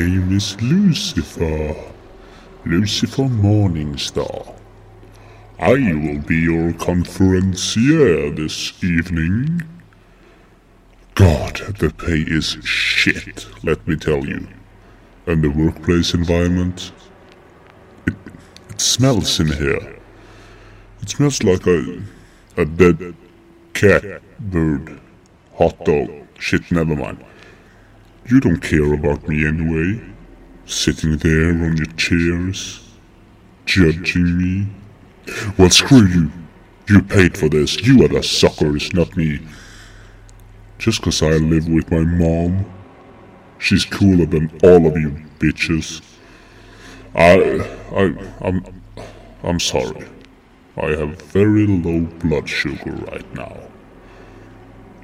name is Lucifer. Lucifer Morningstar. I will be your conferencier this evening. God, the pay is shit, let me tell you. And the workplace environment? It, it smells in here. It smells like a, a dead cat, bird, hot dog. Shit, never mind. You don't care about me anyway. Sitting there on your chairs, judging me. Well, screw you. You paid for this. You are the suckers, not me. Just 'cause I live with my mom. She's cooler than all of you bitches. I, I, I'm, I'm sorry. I have very low blood sugar right now.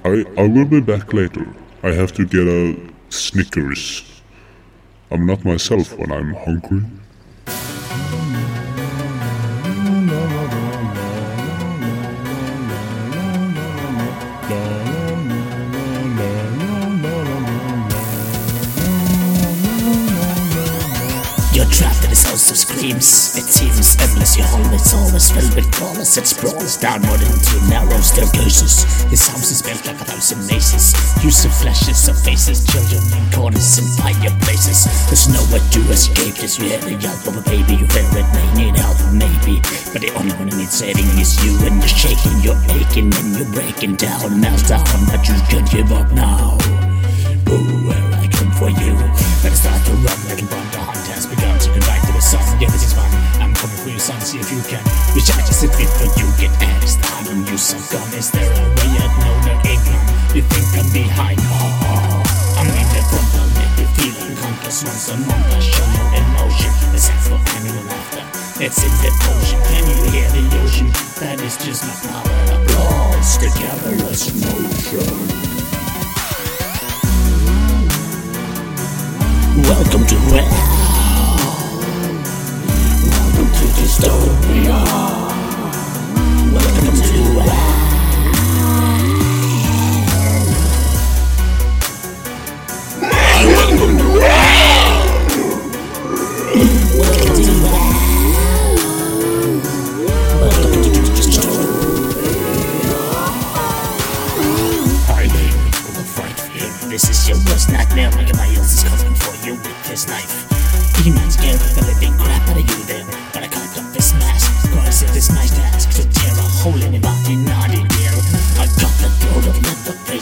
I, I will be back later. I have to get a Snickers. I'm not myself when I'm hungry. Screams. It seems endless. Your home is always filled with crawlers. It sprawls downward into narrow staircases. This house is built like a thousand mazes. Use of flashes of faces, children in corners and fireplaces. There's nowhere to escape. Just you hear the yelp of a baby. You hear it may need help, maybe. But the only one who needs saving is you. And you're shaking, you're aching, and you're breaking down. Melt down, but you can't give up now. Ooh, where I come for you. Better start to run, little bun. Yeah, this is fun. I'm coming for you, son. See if you can. Recharge as if it for you get axed. I don't use some gun. Is there a way out? No, there ain't none. You think I'm behind? Oh, I'm in the front. I'll you feel unconscious once a month. I show no emotion. It's set for annual laughter. It's in the ocean. Can you hear the ocean? That is just my power. Applause together. Let's motion. Welcome to hell. This is your worst nightmare. Everybody else is coming for you with this knife. Demons of the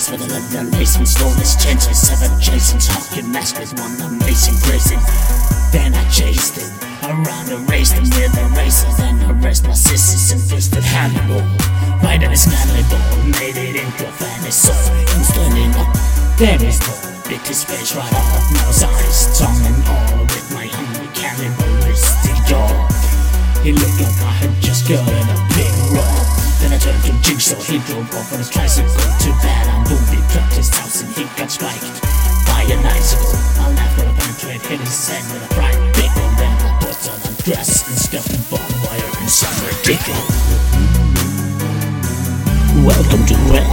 face with a and stole this chance with seven Jason's talking mask with one amazing grazing. Then I chased him around and raced him with a razor. Then I arrest my sisters and fisted Hannibal. Right on his manly ball, made it into a fanny soul. He was up, there is no bit his face right off. Nose, eyes, tongue, and all with my hungry cannibalistic jaw. He looked like I had just gotten a big I turned he drove off on his tricycle. Too bad I'm booby trapped his house and he got spiked by an icicle. I laughed when I penetrate, hit his head with a fried pickle. Then I put on a dress and stuffed the barbed wire in some ridiculous. Welcome to hell.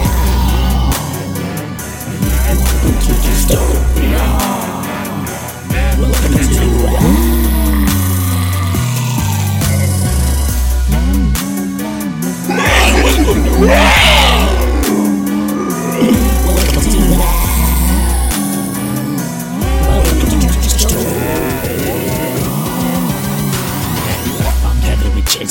Welcome to dystopia. Welcome to hell.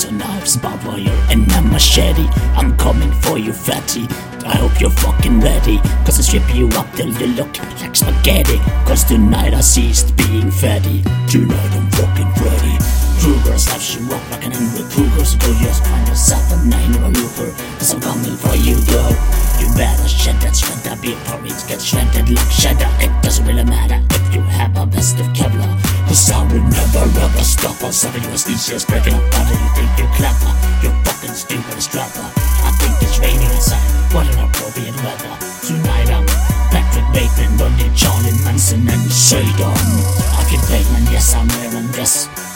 And knives, barbed wire, and a machete. I'm coming for you, fatty. I hope you're fucking ready. Cause I strip you up till you look like spaghetti. Cause tonight I ceased being fatty. Tonight I'm fucking Freddy. Krueger slaps you up like an angry. So go just find yourself a nine maneuver. Cause I'm coming for you, girl. You better shed that shredder before it gets shredded like cheddar. It doesn't really matter if you have a vest of Kevlar. Cause I will never ever stop us. Some of you are species breaking up. How do you think you're clever? You're fucking stupid as dropper. I think it's raining outside. What an appropriate weather. Tonight I'm Patrick Bateman, Bundy, Charlie Manson, and Satan. Arcade Bateman, yes, I'm wearing this.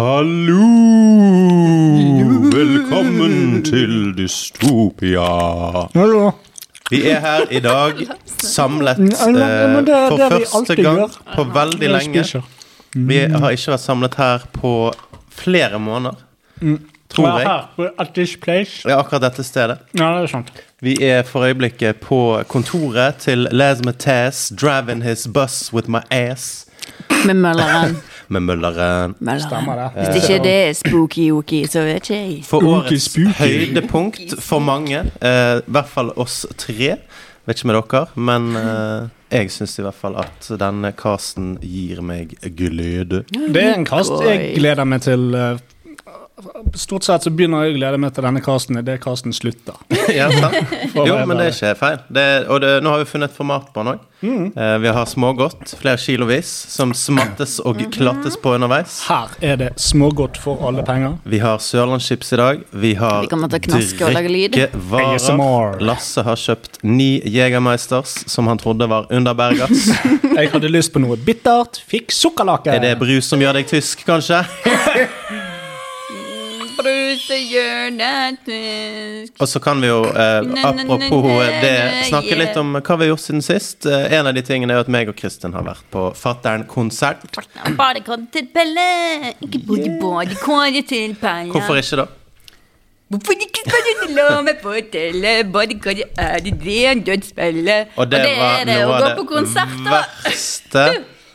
Hallo! Velkommen til Dystopia. Hallo. Vi er her i dag samlet eh, for første gang på veldig lenge. Vi har ikke vært samlet her på flere måneder, tror Og jeg. At this place. Ja, akkurat dette stedet. Ja, det er sant. Vi er for øyeblikket på kontoret til Les Mattes, driving his bus with my ass. Med Mølleren. Med Mølleren. Stemmer det. Hvis ikke det er spooky-ooky, så vet ikke jeg. For årets høydepunkt for mange, eh, i hvert fall oss tre. Vet ikke med dere, men eh, jeg syns i hvert fall at denne casten gir meg glede. Det er en cast jeg gleder meg til. eh, Stort sett så begynner jeg å glede meg til denne casten idet casten slutter. ja, sant? Jo, men det er ikke feil. Det, og det, nå har vi funnet et format på den òg. Eh, vi har smågodt, flere kilovis, som smattes og klattes på underveis. Her er det smågodt for alle penger. Vi har sørlandschips i dag. Vi har drikkevarer. Lasse har kjøpt ni Jegermeisters som han trodde var Underbergers. Jeg hadde lyst på noe bittert, fikk sukkerlake. Er det brus som gjør deg tysk, kanskje? Og så kan vi jo, eh, apropos det, snakke litt om hva vi har gjort siden sist. Eh, en av de tingene er jo at meg og Kristin har vært på Fattern-konsert. Badekar til Pelle, ikke både badekar til Pelle. Hvorfor ikke, da? Hvorfor ikke skal du la meg fortelle badekar er det det dødsspillet? Og det, var er det å gå på det da. verste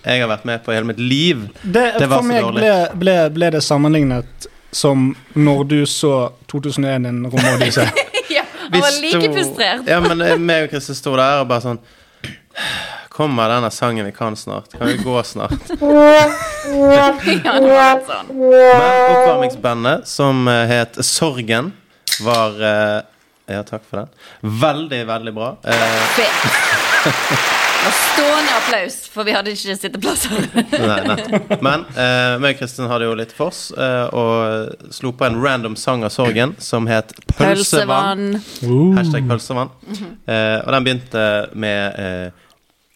jeg har vært med på i hele mitt liv. Det, Det var for så meg dårlig. ble, ble, ble det sammenlignet som når du så 2001 en romodyssé. Ja, han var like frustrert. Ja, men eh, meg og Kristin sto der og bare sånn Kommer denne sangen vi kan snart? Kan vi gå snart? Ja, det var sånn. Men oppvarmingsbandet, som eh, het Sorgen, var eh, Ja, takk for den. Veldig, veldig bra. Eh. Det var stående applaus, for vi hadde ikke sitteplasser. nei. Men eh, meg og Kristin hadde jo litt for oss, eh, og slo på en random sang av Sorgen som het Pølsevann. Pølsevann. Hashtag pølsevann. Eh, og den begynte med eh,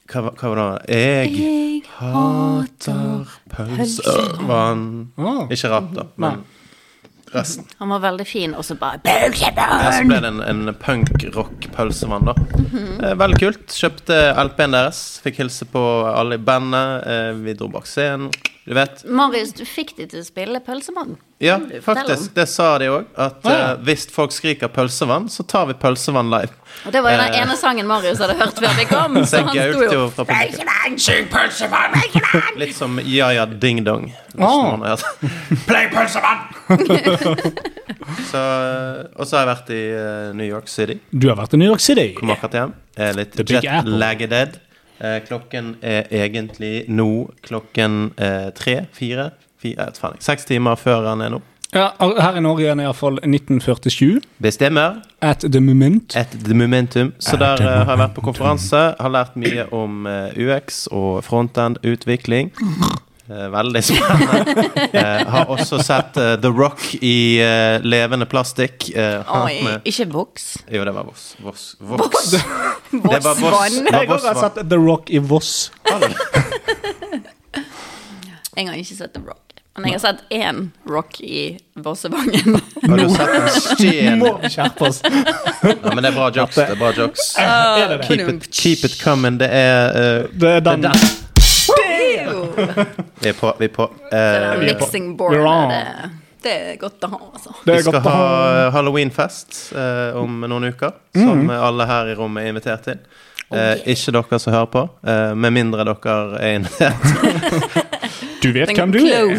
hva, hva var det? Jeg Jeg hater pølsevann. Ikke rap, da, men resten. Han var veldig fin, og så bare Ja, så ble det en, en punk-rock-pølsevann, da. eh, veldig kult. Kjøpte LP-en deres. Fikk hilse på alle i bandet. Eh, vi dro bak scenen. Du vet. Marius, du fikk de til å spille pølsevann. Ja, faktisk. Det sa de òg. At Ah, ja. uh, hvis folk skriker pølsevann, så tar vi pølsevann live. Og det var jo den Eh. ene sangen Marius hadde hørt før vi kom. Så Så han sto jo pølsevann. Litt som Ja-ja Ding Dong. Oh. Play pølsevann! så, og så har jeg vært i eh, New York City. Du har vært i New York City. Kom akkurat hjem. Er litt jet-lagged. Eh, klokken er egentlig nå klokken eh, tre, fire, fire vet faen. Seks timer før han er nå. Ja, her i Norge er det iallfall 1947. Bestemmer. At the moment. At the momentum. Så der eh, har jeg vært på konferanse. Har lært mye om eh, UX og frontend-utvikling. Eh, veldig spennende. Eh, har også sett uh, The Rock i uh, levende plastikk. Uh, Oi, med, ikke Vox. jo, det var Voss. Voss. Voss. Det var Voss. Vossvann. Det var Jeg har også sett The Rock i Voss. Jeg har ikke sett The Rock. Men jeg har sett én Rock i Vossevangen. Har du sett en sten? Må vi skjerpe oss. Ja, men det er bra jokes. Det er bra jokes. Det? Keep it, keep it coming. Det er Det er den. det er den. Vi er på. Vi er på. Uh, er mixing board det, det er godt å ha, altså. Det vi skal godt ha ha halloweenfest uh, om noen uker, som alle her i rommet er invitert til. Eh, ikke dere som hører på, eh, med mindre dere er invitert. Du vet hvem du er.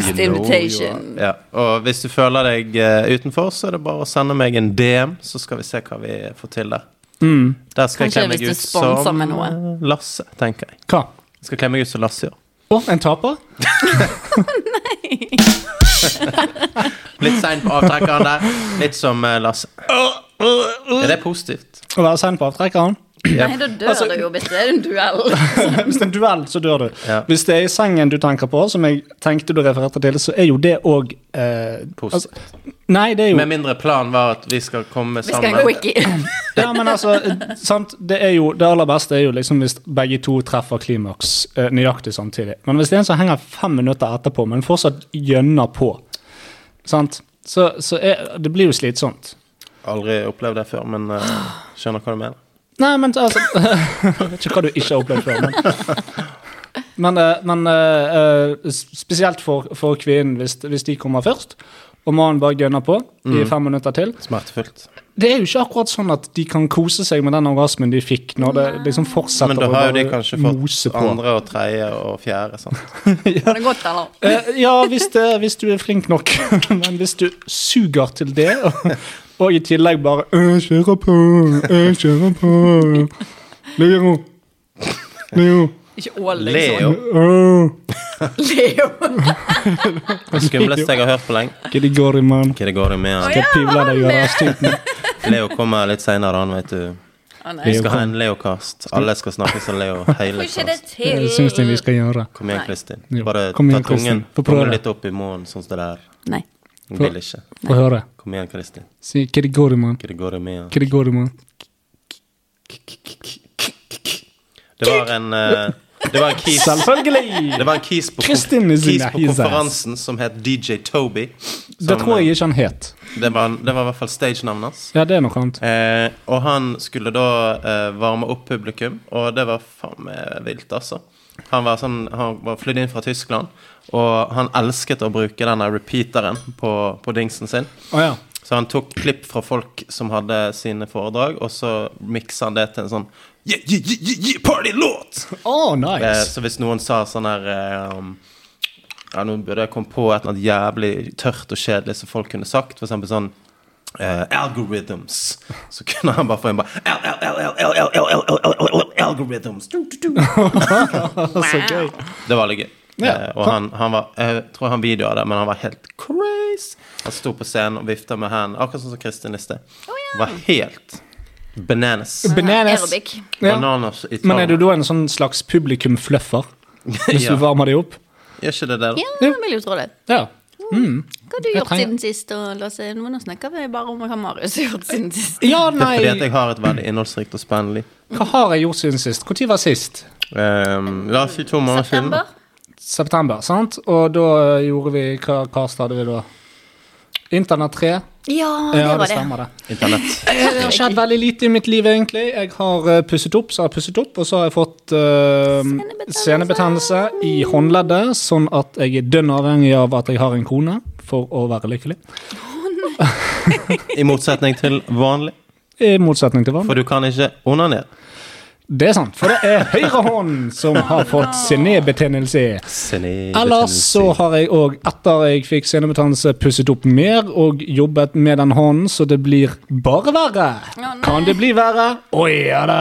Ja. Og hvis du føler deg eh, utenfor, så er det bare å sende meg en DM, så skal vi se hva vi får til der. Der skal Kanskje jeg kle meg ut som eh, Lasse, tenker jeg. Hva? Jeg skal kle meg ut som Lasse gjør. Å, en taper? Litt sein på avtrekkeren der. Litt som eh, Lasse. Er det positivt? Å være sein på avtrekkeren? Nei, da dør Altså- du jo hvis det er en duell. Hvis det er en duell, så dør du. Ja. Hvis det er i sengen du tenker på, som jeg tenkte du refererte til, så er jo det òg eh, altså, Nei, det er jo Med mindre planen var at vi skal komme Vi skal ha sammen. quickie. Ja, men altså, eh, sant, det er jo Det aller beste er jo liksom hvis begge to treffer klimaks eh, nøyaktig samtidig. Men hvis det er en som henger fem minutter etterpå, men fortsatt gjønner på, sant, så, så er, det blir jo slitsomt. Aldri opplevd det før, men uh, skjønner hva du mener. Nei, men altså Jeg vet ikke hva du ikke har opplevd før, men Men, eh, men eh, eh, spesielt for, for kvinnen, hvis, hvis de kommer først, og mannen bare gønner på i fem minutter til Smertefullt. Det er jo ikke akkurat sånn at de kan kose seg med den orgasmen de fikk, når det liksom fortsetter å mose på. Men da har jo de kanskje fått andre og tredje og fjerde. Sant? ja. det godt, eller? Ja, hvis, det, hvis du er flink nok. Men hvis du suger til det, og, i tillegg bare «Jeg kjører på, jeg kjører på. Leo. Leo. Ikke ål, Leo. liksom. Leo. Leo. Det skumleste jeg har hørt på lenge. Hva det går i, mann? Hva det går i med han? Skal pivle deg og raste. Leo kommer litt seinere, han, vet du. Vi skal ha en Leo-kast. Alle skal snakke som Leo. Hele kast. det. Syns jeg vi skal gjøre. Kom igjen, Kristin. Bare ta tungen, litt opp i munnen, sånn som det der. Nei. Hun vil ikke. Få høre. Kom igjen, Kristin. Si Kirigoriman. Kirigoriman. Hva det var en uh, Det var en kis Selvfølgelig! Det var en kis på, kis på konferansen som het DJ Toby. Det tror jeg ikke han het. Det var, det var i hvert fall stagenavnet hans. Ja, det er noe annet. Eh, og han skulle da eh, varme opp publikum, og det var faen meg vilt, altså. Han var, sånn, han var flydd inn fra Tyskland, og han elsket å bruke denne repeateren på, på dingsen sin. Oh, ja. Så han tok klipp fra folk som hadde sine foredrag, og så miksa han det til en sånn yeah, yeah, yeah, yeah, party-låt! Eh, nice. så hvis noen sa sånn her eh, um, Ja, nå burde jeg komme på et eller annet jævlig tørt og kjedelig som folk kunne sagt. For eksempel sånn eh, algorithms. Så kunne han bare få en Algorithms! Så gøy. Det var litt gøy. Og han, Jeg tror han videoa det, men han var helt crazy. Han sto på scenen og vifta med hendene, akkurat sånn som Kristin Liste. Oh. Var helt bananas. Bananas. Ja. men er du da en sånn slags publikumfluffer? Hvis ja. du varmer de opp? Gjør ikke det der? Ja, vil jo tro det. Ja. Hva har du gjort trenger- siden sist? Og Lasse, nå snakker vi bare om hva Marius har gjort siden sist. Ja, Det er fordi at jeg har et veldig innholdsrikt og spennende liv. Hva har jeg gjort siden sist? Når var sist? Um, la oss si to måneder siden. September? September, sant? Og da gjorde vi Hva cast hadde vi da? Internett 3. Ja, det var det det. stemmer, det. Internett. Det har skjedd veldig lite i mitt liv, egentlig. Jeg har eh, pusset opp, så har jeg pusset opp, og så har jeg fått uh, Senebetennelse. senebetennelse i håndleddet, sånn at jeg er dønn avhengig av at jeg har en kone for å være lykkelig. I motsetning til vanlig. I motsetning til vanlig. For du kan ikke onanere. Det er sant, for det er høyrehånden som har fått senebetennelse. Ellers så har jeg òg, etter jeg fikk senebetennelse, pusset opp mer og jobbet med den hånden, så det blir bare verre. Oh, Kan det bli verre? Å ja da.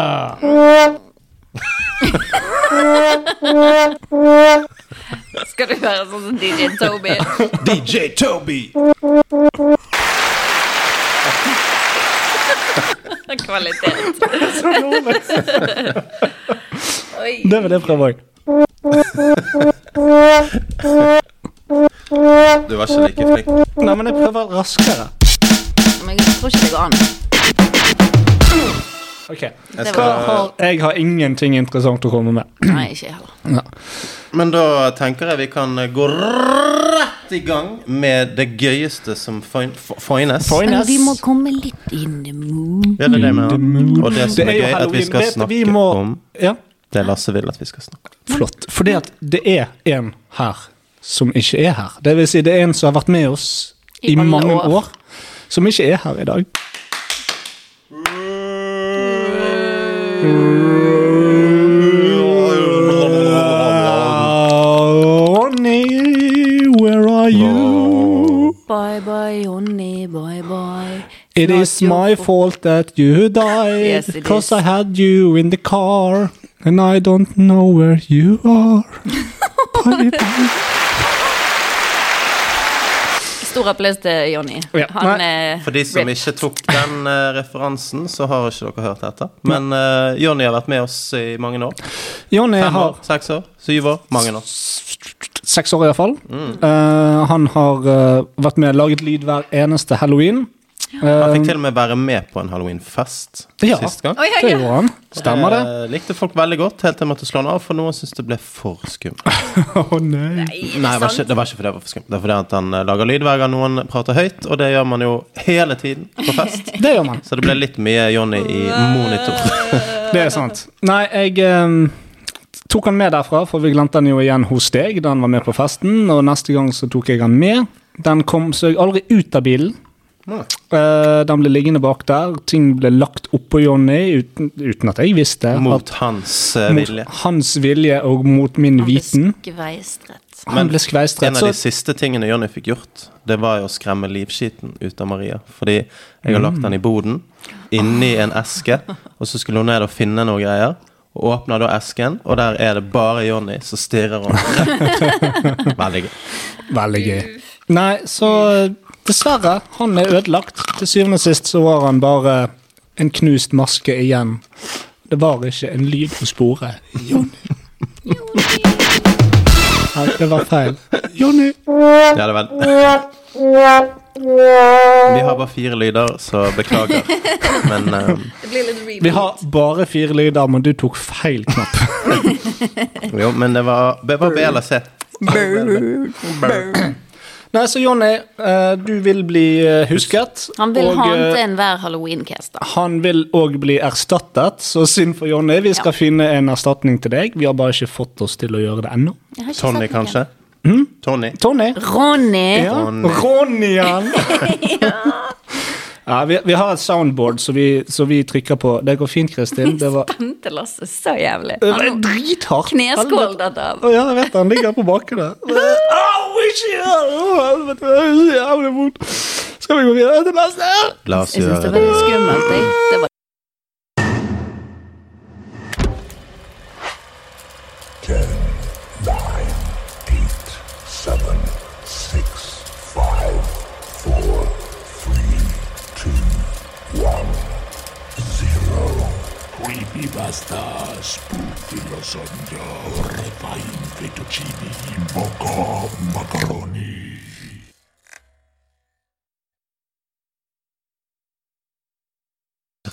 Skal du være sånn som DJ Toby? DJ Toby! Kvalitet. Det var det fra Vang. Du var ikke like flink. Nei, men jeg prøver raskere. Men jeg tror ikke det går an. Ok. Jeg skal, har, jeg har ingenting interessant å komme med. Nei, ikke jeg heller. men da tenker jeg vi kan gå rett i gang med det gøyeste som fin- finnes. Men vi må komme litt in the mood. Ja, det er det. Og det som Det er er gøy, er at vi skal snakke vi må- om Ja, det Lasse vil at vi skal snakke om. flott. Fordi at det er en her som ikke er her. Det vil si, det er en som har vært med oss i, I mange år. år, som ikke er her i dag. Ronny, where are you? Bye bye, bye bye. It Not is my fault. fault that you died Yes, it because is. I had you in the car and I don't know where you are. Bye bye. Stor applaus til Jonny. Ja, Han er For de som ikke tok den eh, referansen, så har ikke dere hørt dette. Men uh, Jonny har vært med oss i mange år. Jonny Fem har år, seks år, syv år. Mange år. seks år iallfall. Mm. Uh, han har uh, vært med og laget lyd hver eneste halloween. Han fikk til og med være med på en halloweenfest Ja. sist gang. Oh, ja, ja. det gjorde han. Stemmer det? Eh, likte folk veldig godt, helt til jeg måtte slå han av, for noen syntes det ble for skummelt. Å nei. Nei, Nei, det var, ikke, det var ikke fordi det var for skummelt. Det er fordi at han eh, lager lyd hver gang noen prater høyt, og det gjør man jo hele tiden på fest. Det gjør man. Så det ble litt mye Johnny i monitor. Det er sant. Nei, jeg um tok han med derfra, for vi glemte han jo igjen hos deg da han var med på festen. Og neste gang så tok jeg han med. Den kom så jeg aldri ut av bilen. Nei. Eh, den ble liggende bak der. Ting ble lagt oppå Johnny uten, uten at jeg visste. Mot at, hans vilje. mot vilje. hans vilje og mot min Han viten. skveistret. Han ble skveistret. En av de siste tingene Johnny fikk gjort, det var jo å skremme livskiten ut av Maria. Fordi jeg har lagt den i boden, inni en eske, og så skulle hun ned og finne noe greier. Og åpner da esken, og der er det bare Johnny som stirrer henne. Veldig gøy. veldig gøy. Nei, så dessverre, han er ødelagt. Til syvende og sist så var han bare en knust maske igjen. Det var ikke en lyd å spore. Jonny. Nei, det var feil. Jonny. Ja, det var Vi har bare fire lyder, så beklager. Men reboot. Vi har bare fire lyder, men du tok feil knapp. jo, men det var, det var B eller C. Nei, så Johnny, eh, du vil bli eh, husket. Han vil og, ha han eh, til enhver halloweencast. Han vil òg bli erstattet, så synd for Jonny. Vi skal Ja. finne en erstatning til deg. Vi har bare ikke fått oss til å gjøre det ennå. Tony, kanskje? Mm? Tony. Tony. Ronny. Ja. Ronny. Ronny-an. ja, vi, vi har et soundboard, som vi, vi trykker på. Det går fint, Kristin. Det var, Spente Lasse så jævlig. det var drithardt. kneskåldet av. Ja, jeg vet det. Han ligger på bakken der. Au, ikke det! Det jævlig vondt. Skal vi gå videre til neste? La oss Jeg syns det var det. litt skummelt. Jeg. Det var Creepypasta, spooky lasagna, refined fettuccine, mocha macaroni.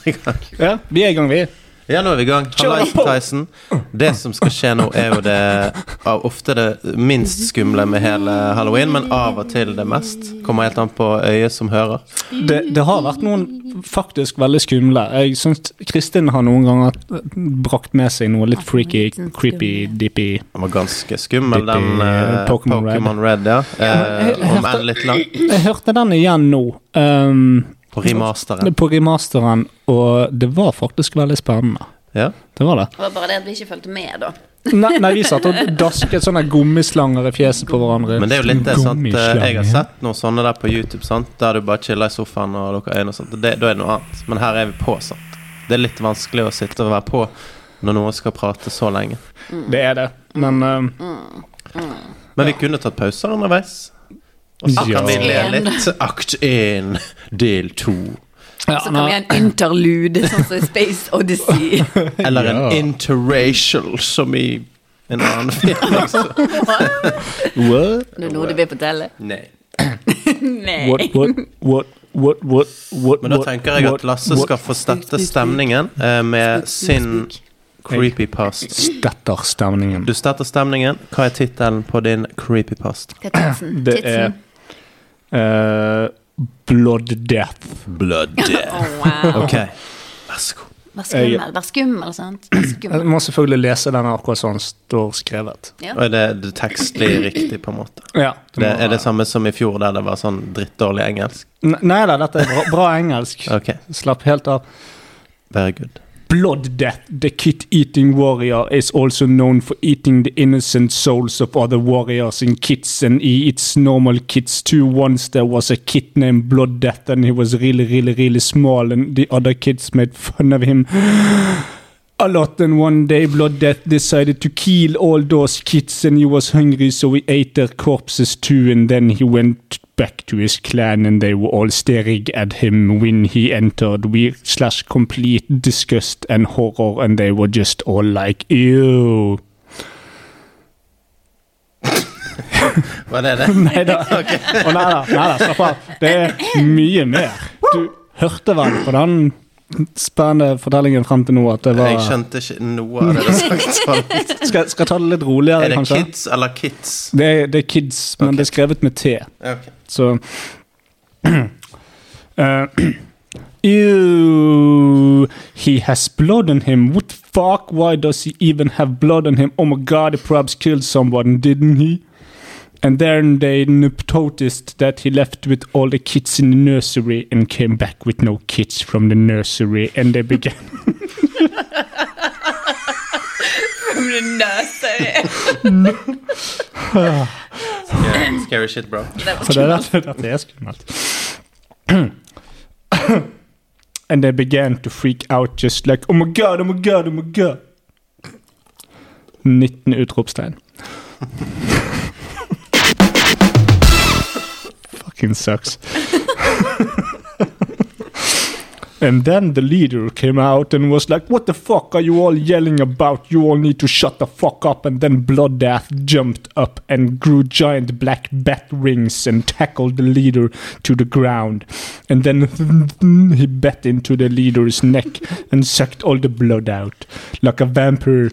Ja, vi er i gang, vi. Ja, nå er vi i gang. Hallais, på! Det som skal skje nå, er jo det av ofte det minst skumle med hele halloween, men av og til det mest. Kommer helt an på øyet som hører. Det, det har vært noen faktisk veldig skumle. Jeg syns Kristin har noen ganger brakt med seg noe litt freaky, creepy, dippy. Den var ganske skummel, den uh, Pokémon Red. Red. ja. Uh, om enn litt lang. Jeg hørte den igjen nå, um, På remasteren. på remasteren, og det var faktisk veldig spennende. Ja. Det var det. det var bare det at vi ikke fulgte med, da. Nei, nei vi satt og dasket sånne gummislanger i fjeset på hverandre. Men det er jo litt det, sant. Jeg har sett noen sånne der på YouTube, sant. Der du bare chiller i sofaen og lukker øynene og sånt. Det, da er det noe annet. Men her er vi på, sant. Det er litt vanskelig å sitte og være på når noen skal prate så lenge. Det er det. Men um, Men vi kunne tatt pauser underveis. Og så Ja. kan vi le litt. Akt 1, del 2. ja, Så kan vi ha en interlude, sånn som i Space Odyssey. Eller en Ja. interracial, som i en annen film. Altså. What? Det er noe du vil fortelle? Nei. Nei. What, what, what, what, what, what, Men da tenker jeg at Lasse what skal få stette stemningen eh, med sin creepypast. Stetter stemningen. Du stetter stemningen. Hva er tittelen på din creepypast? Det er eh, Blood Death. Blood Death. oh, wow. Ok, vær så god. Vær skummel, vær skummel, sant? Vær Jeg må selvfølgelig lese den akkurat sånn står skrevet. Og er det, det tekstlig riktig, på en måte? Ja, Det, må- er det samme som i fjor, der det var sånn drittdårlig engelsk? N- Nei da, dette er bra, bra engelsk. okay. Slapp helt av. very good. Blood Death, the kit-eating warrior, is also known for eating the innocent souls of other warriors in kits and he eats normal kits too. Once there was a kid named Blood Death and he was really, really, really small and the other kids made fun of him. A lot and one day Blood Death decided to kill all those kids and he was hungry so he ate their corpses too and then he went back to his clan and they were all staring at him when he entered We slash complete disgust and horror and they were just all like ew. Var det det? Nei da. Å, nei da, nei da, slapp av. Det er mye mer. Du hørte vel på den spennende fortellingen frem til nå at det var Jeg skjønte ikke noe av det du sa. Skal, skal jeg ta det litt roligere, Er det kanskje? kids eller kids? Det er, det er kids, men det er skrevet med T. Okay. Så uh, Ew, he has blood on him. What fuck? Why does he even have blood on him? Oh my god, he perhaps killed someone, didn't he? And then they noticed that he left with all the kids in the nursery and came back with no kids from the nursery, and they began. from the Scary, scary shit, bro. For det er dette, dette er skummelt. And they began to freak out just like Oh my god, oh my god, oh my god. 19 utropstegn. Fucking sucks. and then the leader came out and was like, What the fuck are you all yelling about? You all need to shut the fuck up. And then Blood Death jumped up and grew giant black bat wings and tackled the leader to the ground. And then he bit into the leader's neck and sucked all the blood out like a vampire.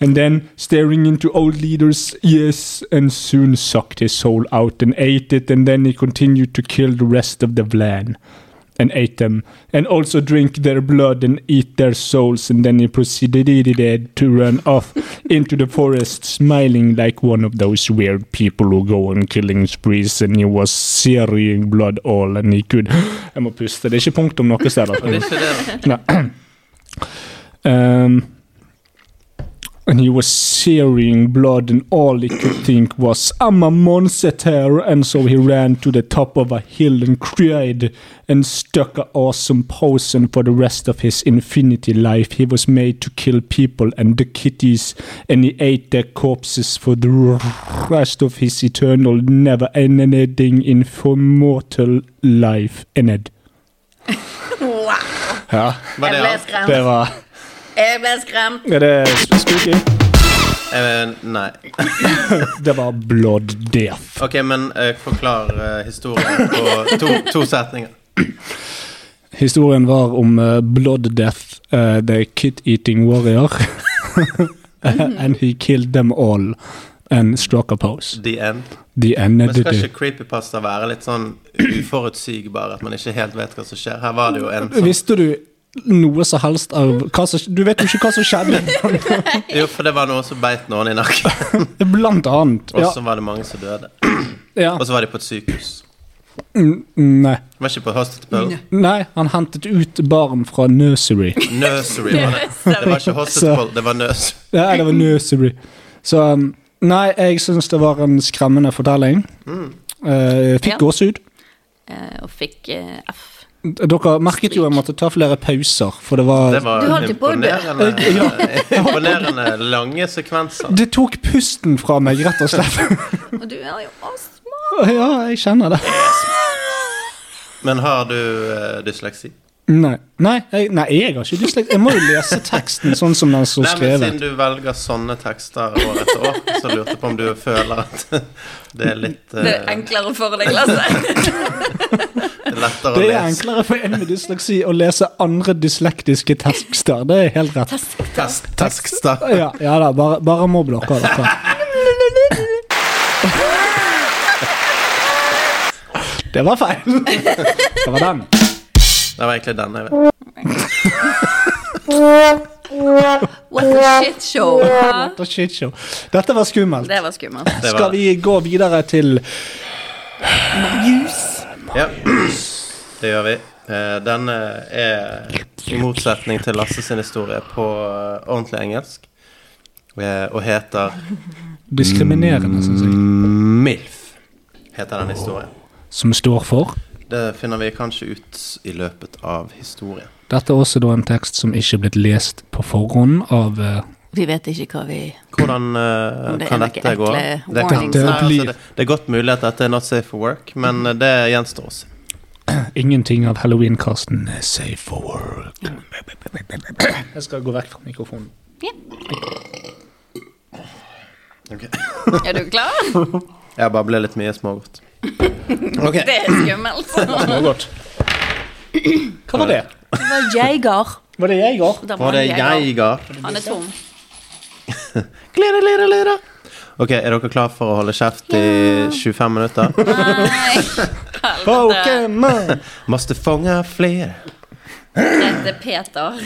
And then staring into old leader's ears and soon sucked his soul out and ate it. And then he continued to kill the rest of the Vlan and ate them, and also drink their blood and eat their souls. And then he proceeded to run off into the forest, smiling like one of those weird people who go on killing sprees. And he was searing blood all, and he could Jeg må puste. Det er ikke punktum noe sted. Det altså. ikke Um, and he was searing blood, and all he could think was, I'm a monster. And so he ran to the top of a hill and cried and stuck a awesome poison for the rest of his infinity life. He was made to kill people and the kitties, and he ate their corpses for the rest of his eternal, never ending, immortal life. Enned. Wow. Ja, Var det Jeg ble det var Jeg ble skremt. Er det spooky? Eh, nei. Det var Blood Death. Ok, men eh, forklar eh, historien på to, to setninger. Historien var om eh, Blood Death, eh, the kid-eating warrior. and he killed them all and struck a pose. The end. The end. Men skal ikke creepypasta være litt sånn uforutsigbar, at man ikke helt vet hva som skjer? Her var det jo en sånn Visste du noe som helst av hva som Du vet jo ikke hva som skjedde. Jo, for det var noen som beit noen i nakken. Blant annet. Og Ja, så var det mange som døde. ja. Og så var de på et sykehus. Mm, Nei. Var ikke på hospital. Nei, han hentet ut barn fra nursery. Nursery var det. Det var ikke hospital, det var nursery. Ja, det var nursery. Så um, Nei, jeg syns det var en skremmende fortelling. Eh, fikk Ja. gåsehud. Uh, og fikk uh, F. Dere merket jo jeg måtte ta flere pauser, for det var Det var imponerende, imponerende lange sekvenser. Det tok pusten fra meg, rett og slett. Og du er jo astma. ja, jeg kjenner det. Men har du uh, dysleksi? Nei, nei, jeg, nei, jeg har ikke dyslektisk Jeg må jo lese teksten sånn som den står Nei, men Siden du velger sånne tekster år etter år, så lurte jeg på om du føler at det er litt Det er eh, enklere for deg, Lasse. lettere å Det er enklere for en med dysleksi å lese andre dyslektiske tekster. Det er helt rett. Tekster. Ja, ja da, bare, bare mobb dere. dere. Det var feil. Det var den. Det var egentlig den jeg vet. What a shit show. What a shit show. Dette var skummelt. Det var skummelt. Det var Skal vi gå videre til Marius? Ja, det gjør vi. Den Denne er i motsetning til Lasse sin historie på eh, ordentlig engelsk. eh, Og heter diskriminerende, syns jeg. MILF. Heter den historien. Som står for Det finner vi kanskje ut i løpet av historien. Dette er også da en tekst som ikke er blitt lest på forhånd av uh, Vi vet ikke hva vi Hvordan uh, det kan dette gå? Det, kan, Det altså, det, det er godt mulig at dette er not safe for work, men uh, det gjenstår oss. Ingenting av halloween-kasten er safe for work. Jeg skal gå vekk fra mikrofonen. Er du klar? Jeg bare ble litt mye smågodt. Ok, Det er skummelt. Det var godt. Hva var det? Det var jeger. Var det jeger? Det var det jeger? Han er tom. Glede, glede, glede. Ok, er dere klar for å holde kjeft i 25 minutter? Nei. Pokémon! Måste fånga fler. Heter Peter.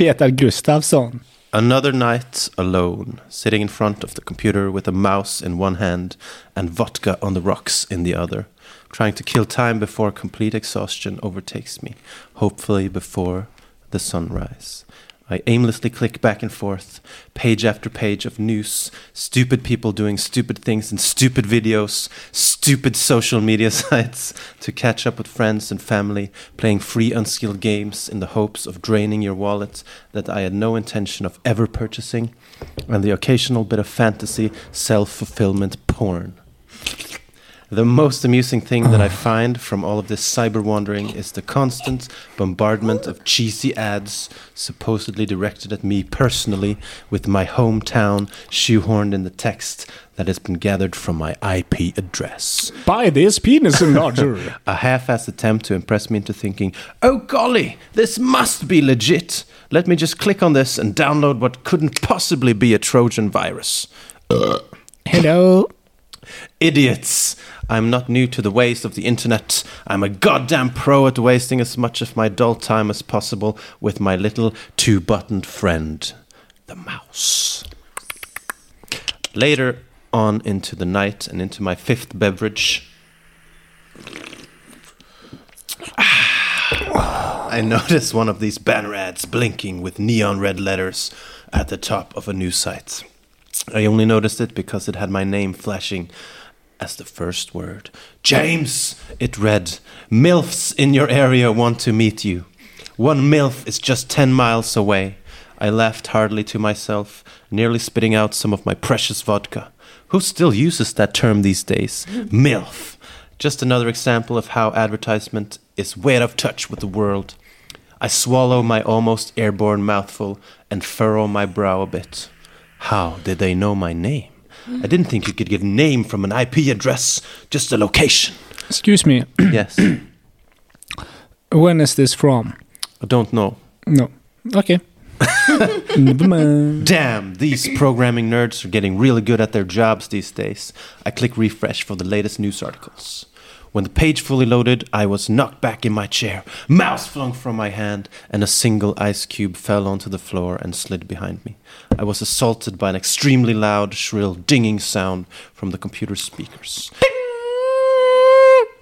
Peter Gustavsson. Another night alone, sitting in front of the computer with a mouse in one hand and vodka on the rocks in the other, trying to kill time before complete exhaustion overtakes me, hopefully before the sunrise. I aimlessly click back and forth, page after page of news, stupid people doing stupid things in stupid videos, stupid social media sites, to catch up with friends and family, playing free unskilled games in the hopes of draining your wallet that I had no intention of ever purchasing, and the occasional bit of fantasy, self fulfillment porn. The most amusing thing that I oh. find from all of this cyber wandering is the constant bombardment of cheesy ads, supposedly directed at me personally, with my hometown shoehorned in the text that has been gathered from my IP address. Buy this penis enlarger. A half assed attempt to impress me into thinking, oh golly, this must be legit. Let me just click on this and download what couldn't possibly be a Trojan virus. Hello. Idiots! I'm not new to the ways of the internet. I'm a goddamn pro at wasting as much of my dull time as possible with my little two buttoned friend, the mouse. Later on into the night and into my fifth beverage, ah. I notice one of these banner ads blinking with neon red letters at the top of a news site. I only noticed it because it had my name flashing as the first word. James, it read, MILFs in your area want to meet you. One MILF is just 10 miles away. I laughed heartily to myself, nearly spitting out some of my precious vodka. Who still uses that term these days? MILF. Just another example of how advertisement is way out of touch with the world. I swallow my almost airborne mouthful and furrow my brow a bit. How did they know my name? I didn't think you could get a name from an IP address, just a location. Excuse me. yes, When is this from? I don't know. No. Okay. Damn, these programming nerds are getting really good at their jobs these days. I click refresh for the latest news articles. When the page fully loaded, I was knocked back in my chair, mouse flung from my hand, and a single ice cube fell onto the floor and slid behind me. I was assaulted by an extremely loud, shrill, dinging sound from the computer speakers.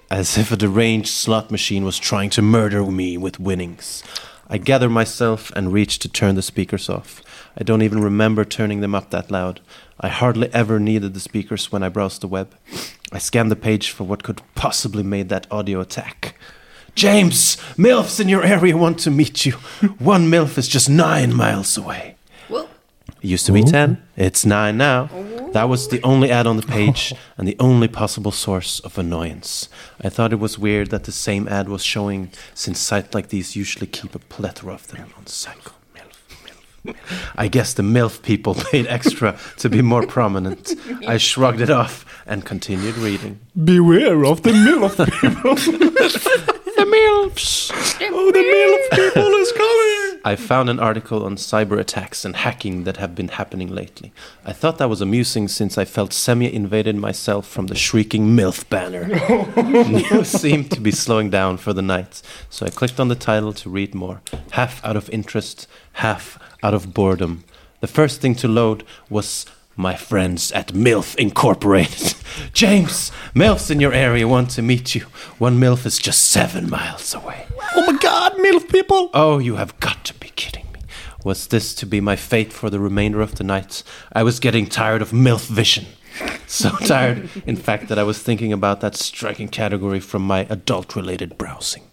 As if a deranged slot machine was trying to murder me with winnings. I gather myself and reach to turn the speakers off. I don't even remember turning them up that loud. I hardly ever needed the speakers when I browsed the web. I scanned the page for what could possibly made that audio attack. James, MILFs in your area want to meet you. One MILF is just nine miles away. Whoa. It used to be 10. It's 9 now. That was the only ad on the page and the only possible source of annoyance. I thought it was weird that the same ad was showing, since sites like these usually keep a plethora of them on cycle. MILF, MILF. I guess the MILF people paid extra to be more prominent. I shrugged it off and continued reading. Beware of the MILF people. The MILFs! oh, the MILF people is coming. I found an article on cyber attacks and hacking that have been happening lately. I thought that was amusing since I felt semi invaded myself from the shrieking MILF banner. News seemed to be slowing down for the night, so I clicked on the title to read more, half out of interest, half out of boredom. The first thing to load was my friends at MILF Incorporated. James, MILFs in your area want to meet you. One MILF is just seven miles away. Oh my god, MILF people. Oh, you have got to be kidding me. Was this to be my fate for the remainder of the night? I was getting tired of MILF vision. So tired, in fact, that I was thinking about that striking category from my adult related browsing.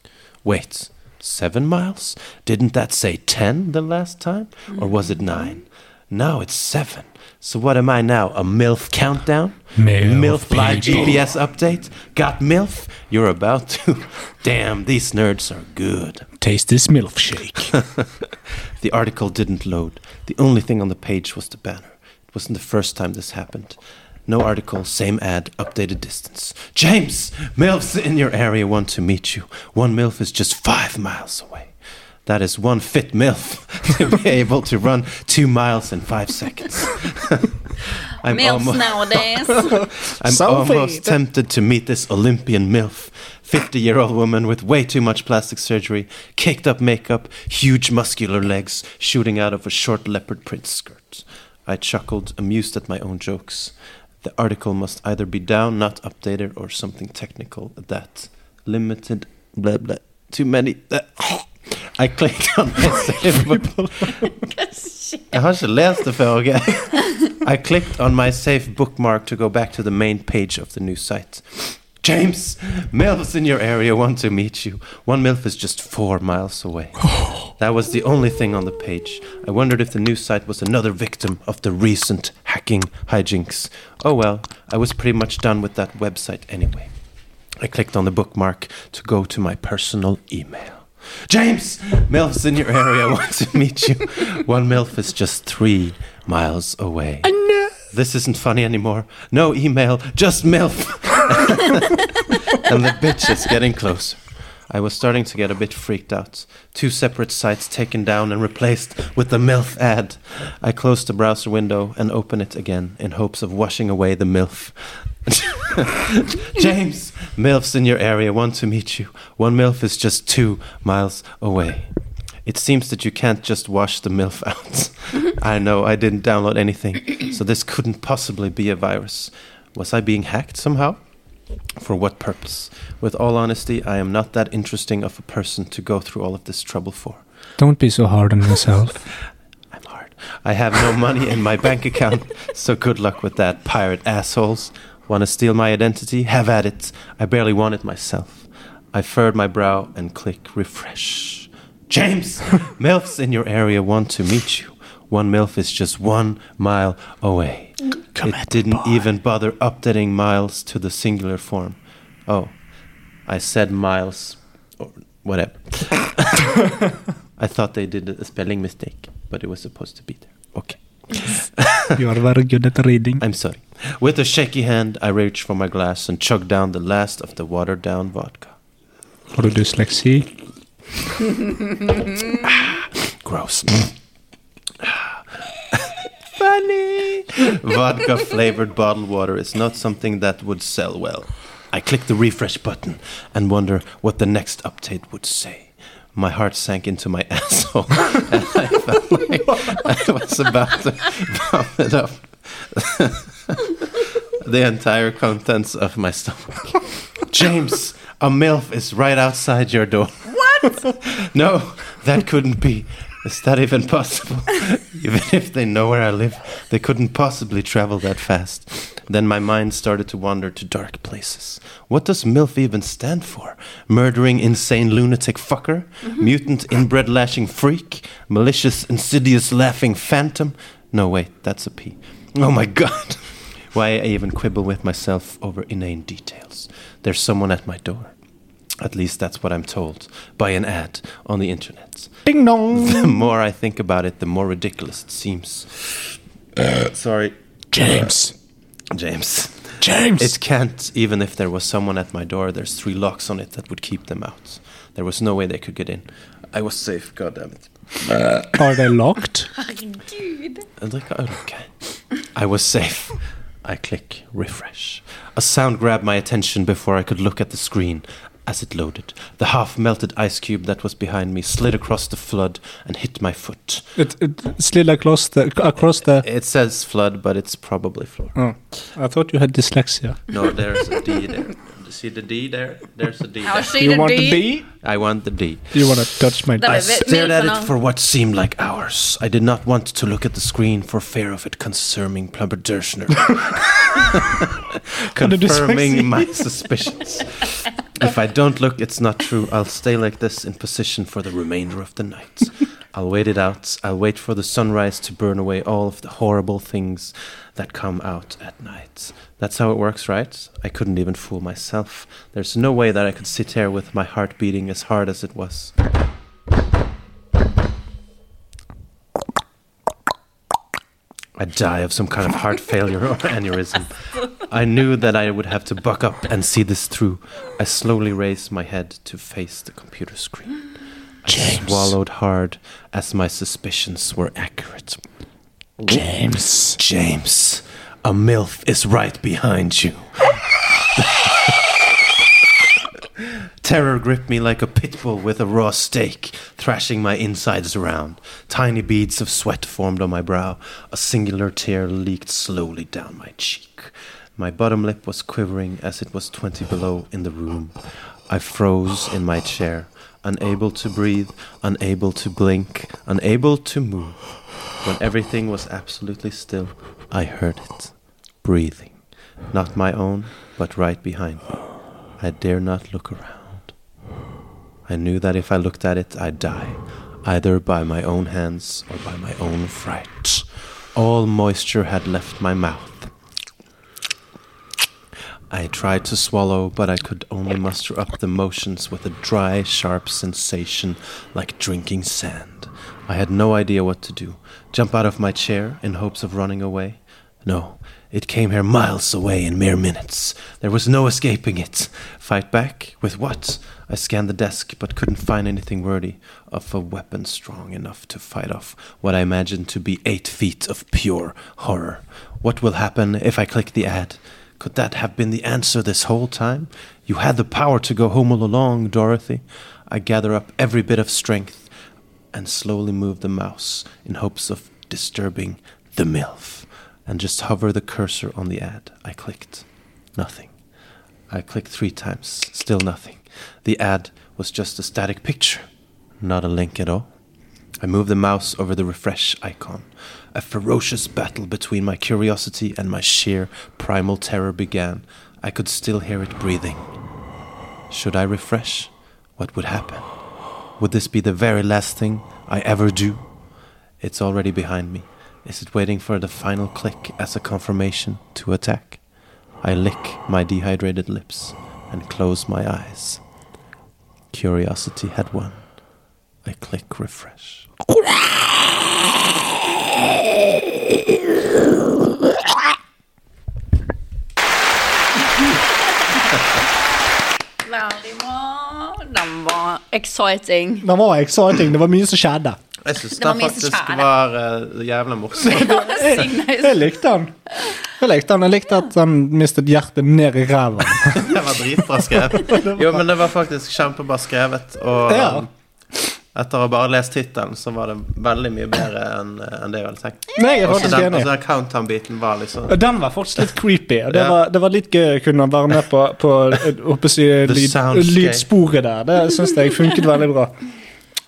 Wait, seven miles? Didn't that say ten the last time? Or was it mm-hmm. nine? Now it's seven. So what am I now? A MILF countdown? MILF, MILF live. GPS update? Got MILF? You're about to. Damn, these nerds are good. Taste this milk shake. The article didn't load. The only thing on the page was the banner. It wasn't the first time this happened. No article, same ad, updated distance. James! MILFs in your area want to meet you. One MILF is just five miles away. That is one fit MILF to be able to run two miles in five seconds. I'm Milfs almo- nowadays. I'm Sophie. almost tempted to meet this Olympian MILF. 50 year old woman with way too much plastic surgery, caked up makeup, huge muscular legs shooting out of a short leopard print skirt. I chuckled, amused at my own jokes. The article must either be down, not updated, or something technical that. Limited, blah blah. Too many. Uh, I clicked on my save har ikke lest det før, ok? I clicked on my safe bookmark to go back to the main page of the new site. James, MILFs in your area want to meet you. One MILF is just four miles away. That was the only thing on the page. I wondered if the news site was another victim of the recent hacking hijinks. Oh well, I was pretty much done with that website anyway. I clicked on the bookmark to go to my personal email. James, MILFs in your area want to meet you. One MILF is just three miles away. This isn't funny anymore. No email, just MILF. and the bitch is getting closer. I was starting to get a bit freaked out. Two separate sites taken down and replaced with the MILF ad. I closed the browser window and opened it again in hopes of washing away the MILF. James, MILFs in your area want to meet you. One MILF is just two miles away. It seems that you can't just wash the MILF out. I know, I didn't download anything, so this couldn't possibly be a virus. Was I being hacked somehow? For what purpose? With all honesty, I am not that interesting of a person to go through all of this trouble for. Don't be so hard on yourself. I'm hard. I have no money in my bank account, so good luck with that, pirate assholes. Want to steal my identity? Have at it. I barely want it myself. I furrowed my brow and click refresh. James, MILFs in your area want to meet you. One MILF is just one mile away. it didn't even bother updating miles to the singular form. Oh, I said miles, or whatever. I thought they did a spelling mistake, but it was supposed to be there. Okay. You are very good at reading. I'm sorry. With a shaky hand, I reached for my glass and chugged down the last of the watered down vodka. Har du dysleksi? Gross. Funny! Vodka flavored bottled water is not something that would sell well. I click the refresh button and wonder what the next update would say. My heart sank into my asshole, and I felt like I was about to vomit up the entire contents of my stomach. James, a MILF is right outside your door. What? no, that couldn't be. Is that even possible? even if they know where I live, they couldn't possibly travel that fast. Then my mind started to wander to dark places. What does MILF even stand for? Murdering, insane lunatic fucker? Mm-hmm. Mutant, inbred lashing freak? Malicious, insidious, laughing phantom? No, wait, that's a P. Oh my god! Why I even quibble with myself over inane details. There's someone at my door. At least that's what I'm told by an ad on the internet. Ding dong! The more I think about it, the more ridiculous it seems. Uh, Sorry, James. Uh, James. James! It can't, even if there was someone at my door, there's three locks on it that would keep them out. There was no way they could get in. I was safe, god damn it. Uh, Are they locked? Herregud. And like, oh, okay. I was safe. I click refresh. A sound grabbed my attention before I could look at the screen. As it loaded, the half melted ice cube that was behind me slid across the flood and hit my foot. It, it slid across the, across the... It says flood, but it's probably floor. Oh, I thought you had dyslexia. No, there's a D there. see the D there? There's a D. Ja, there. sky You det want the dyr. D? I want the D. You wanna touch my Da I stared at it for what seemed like hours. I did not want to look at the screen for fear of it concerning Plumberdershner. did you say? Confirming my suspicions. If I don't look, it's not true. I'll stay like this in position for the remainder of the night. I'll wait it out. I'll wait for the sunrise to burn away all of the horrible things that come out at night. That's how it works, right? I couldn't even fool myself. There's no way that I could sit here with my heart beating as hard as it was. I die of some kind of heart failure or aneurysm. I knew that I would have to buck up and see this through. I slowly raised my head to face the computer screen. I swallowed hard as my suspicions were accurate. James. James, a MILF is right behind you. Terror gripped me like a pit bull with a raw steak, thrashing my insides around. Tiny beads of sweat formed on my brow. A singular tear leaked slowly down my cheek. My bottom lip was quivering as it was 20 below in the room. I froze in my chair, unable to breathe, unable to blink, unable to move. When everything was absolutely still, I heard it. Breathing. Not my own, but right behind me. I dare not look around. I knew that if I looked at it, I'd die, either by my own hands or by my own fright. All moisture had left my mouth. I tried to swallow, but I could only muster up the motions with a dry, sharp sensation like drinking sand. I had no idea what to do. Jump out of my chair in hopes of running away? No, it came here miles away in mere minutes. There was no escaping it. Fight back? With what? I scanned the desk, but couldn't find anything worthy of a weapon strong enough to fight off what I imagined to be eight feet of pure horror. What will happen if I click the ad? Could that have been the answer this whole time? You had the power to go home all along, Dorothy. I gather up every bit of strength and slowly move the mouse in hopes of disturbing the MILF and just hover the cursor on the ad. I clicked. Nothing. I clicked three times. Still nothing. The ad was just a static picture, not a link at all. I moved the mouse over the refresh icon. A ferocious battle between my curiosity and my sheer primal terror began. I could still hear it breathing. Should I refresh? What would happen? Would this be the very last thing I ever do? It's already behind me. Is it waiting for the final click as a confirmation to attack? I lick my dehydrated lips and close my eyes. Curiosity had won. I click refresh. exciting. Det var exciting. Det var mye som skjedde. Jeg syns Det var den faktisk var uh, jævla morsom. jeg, Jeg likte den. Jeg likte den. Jeg likte at han mistet hjertet ned i ræva. Det var dritbra skrevet. Jo, men det var faktisk kjempebra skrevet. Og Ja. Etter å ha bare lest tittelen, så var det veldig mye bedre enn en det jeg hadde tenkt. Nei, jeg er Også faktisk den, enig. altså, countdown-biten var liksom Den var faktisk litt creepy. Og det, Ja. var, det var litt gøy å kunne være med på, på si, lyd, lydsporet der. Det syns jeg funket veldig bra.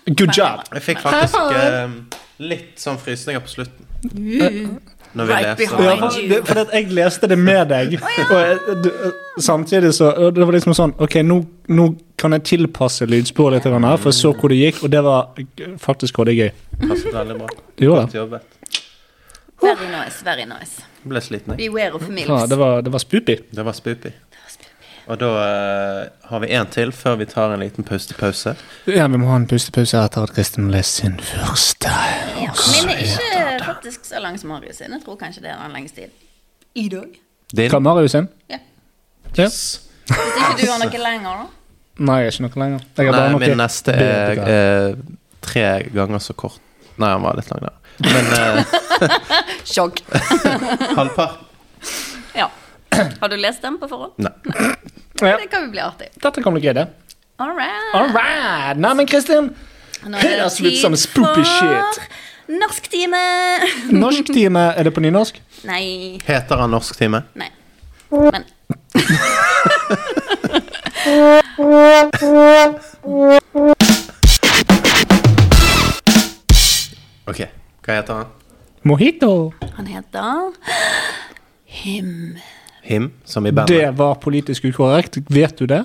Good job. Jeg fikk faktisk uh, litt sånn frysninger på slutten. Når vi Right leser. Ja, for, for at jeg leste det med deg, og jeg, samtidig så Det var liksom sånn Ok, nå, nå kan jeg tilpasse lydsporet litt, her, for jeg så hvor det gikk, og det var faktisk veldig gøy. Passet veldig bra. Det gjorde det. jobbet. Very nice, very nice. Jeg ble sliten, jeg. Beware of Ja, det var, det var spoopy. Det var spoopy. Og da uh, har vi én til før vi tar en liten pustepause. Ja, vi må ha en pustepause etter at Kristin har lest sin første. Ja. Min er ikke faktisk så lang som Marius sin. Jeg tror kanskje det er den lengste tid. I dag. Din? Hva Marius sin? Ja. Ja. Yes. Hvis ikke du har noe lenger, da. Nei, jeg er ikke noe lenger. Jeg har Nei, bare noe min neste er eh, tre ganger så kort. Nei, han var litt lang der. Men uh, Sjokk. halvparten. Ja. Har du lest den på forhånd? Nei. Nei. Det kan jo bli artig. dette kan bli gøy, det. All right. All right. Nei, men Kristin, er høres litt som spoopy shit. Norsktime. Norsktime, er det på nynorsk? Nei. Heter han norsktime? Nei. Men Ok, hva heter han? Mojito. Han heter Him. Him, som i bandet. Det var politisk ukorrekt. Vet du det?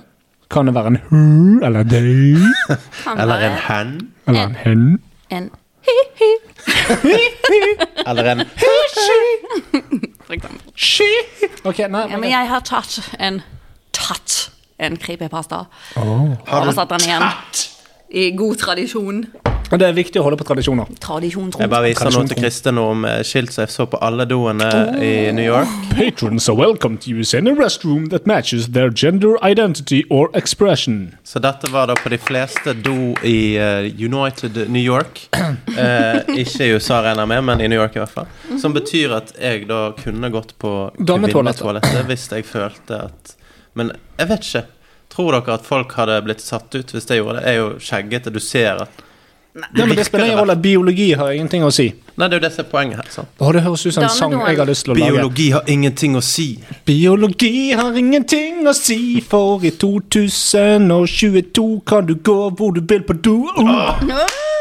Kan det være en hu eller dei? Eller en hen. Eller en hen? en hi-hi, Eller en for eksempel. Ski. Ok, nei, Ja, men jeg har tatt en tatt en creepypasta. Åh. Oversatt den igjen. I god tradisjon. Men Det er viktig å holde på tradisjoner. Tradisjon. Jeg bare viser noe til. Kristin om eh, skilt som jeg så på alle doene i New York. Patrons are welcome to use any restroom that matches their gender identity or expression. Så dette var da på de fleste do i eh, United New York. Eh, ikke i USA, regner jeg med, men i New York i hvert fall. Som betyr at jeg da kunne gått på kvinnetoalettet hvis jeg følte at Men jeg vet ikke. Tror dere at folk hadde blitt satt ut hvis de gjorde det? Jeg er jo skjeggete, du ser at Nei, men Det spiller ingen rolle. Biologi har ingenting å si. Nei, det er jo det som er poenget her. sant? Å, det høres ut som en sang jeg har lyst til å lage. Biologi har ingenting å si. Biologi har ingenting å si, for i 2022 kan du gå hvor du vil på do. Uh.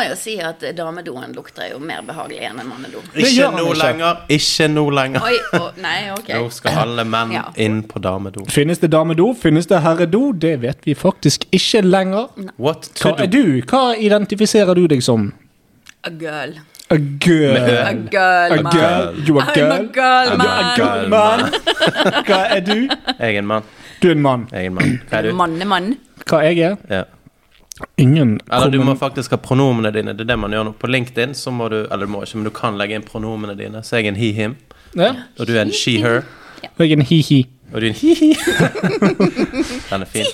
Må jo si at damedoen lukter jo mer behagelig enn en mannedo. Ikke nå ikke. lenger. Ikke nå lenger. Oi, å, nei, ok. Nå skal alle menn Ja. inn på damedo. Finnes det damedo? Finnes det herredo? Det vet vi faktisk ikke lenger. What to Hva er do? du? Hva identifiserer du deg som? A girl. A girl. A girl, A man. girl. You a I'm a girl. man. A girl man. Hva er du? Jeg er en mann. Du er en mann. Jeg er en mann. Hva er du? Mannemann. Hva jeg er? Ja. Ingen Eller du må faktisk ha pronomene dine. Det er det man gjør nå. På LinkedIn så må du Eller du må ikke, men du kan legge inn pronomene dine. Så jeg er en he-him, ja. og du er en she-her, Jeg er en hi-hi. Og du er en hi-hi. Den er fin.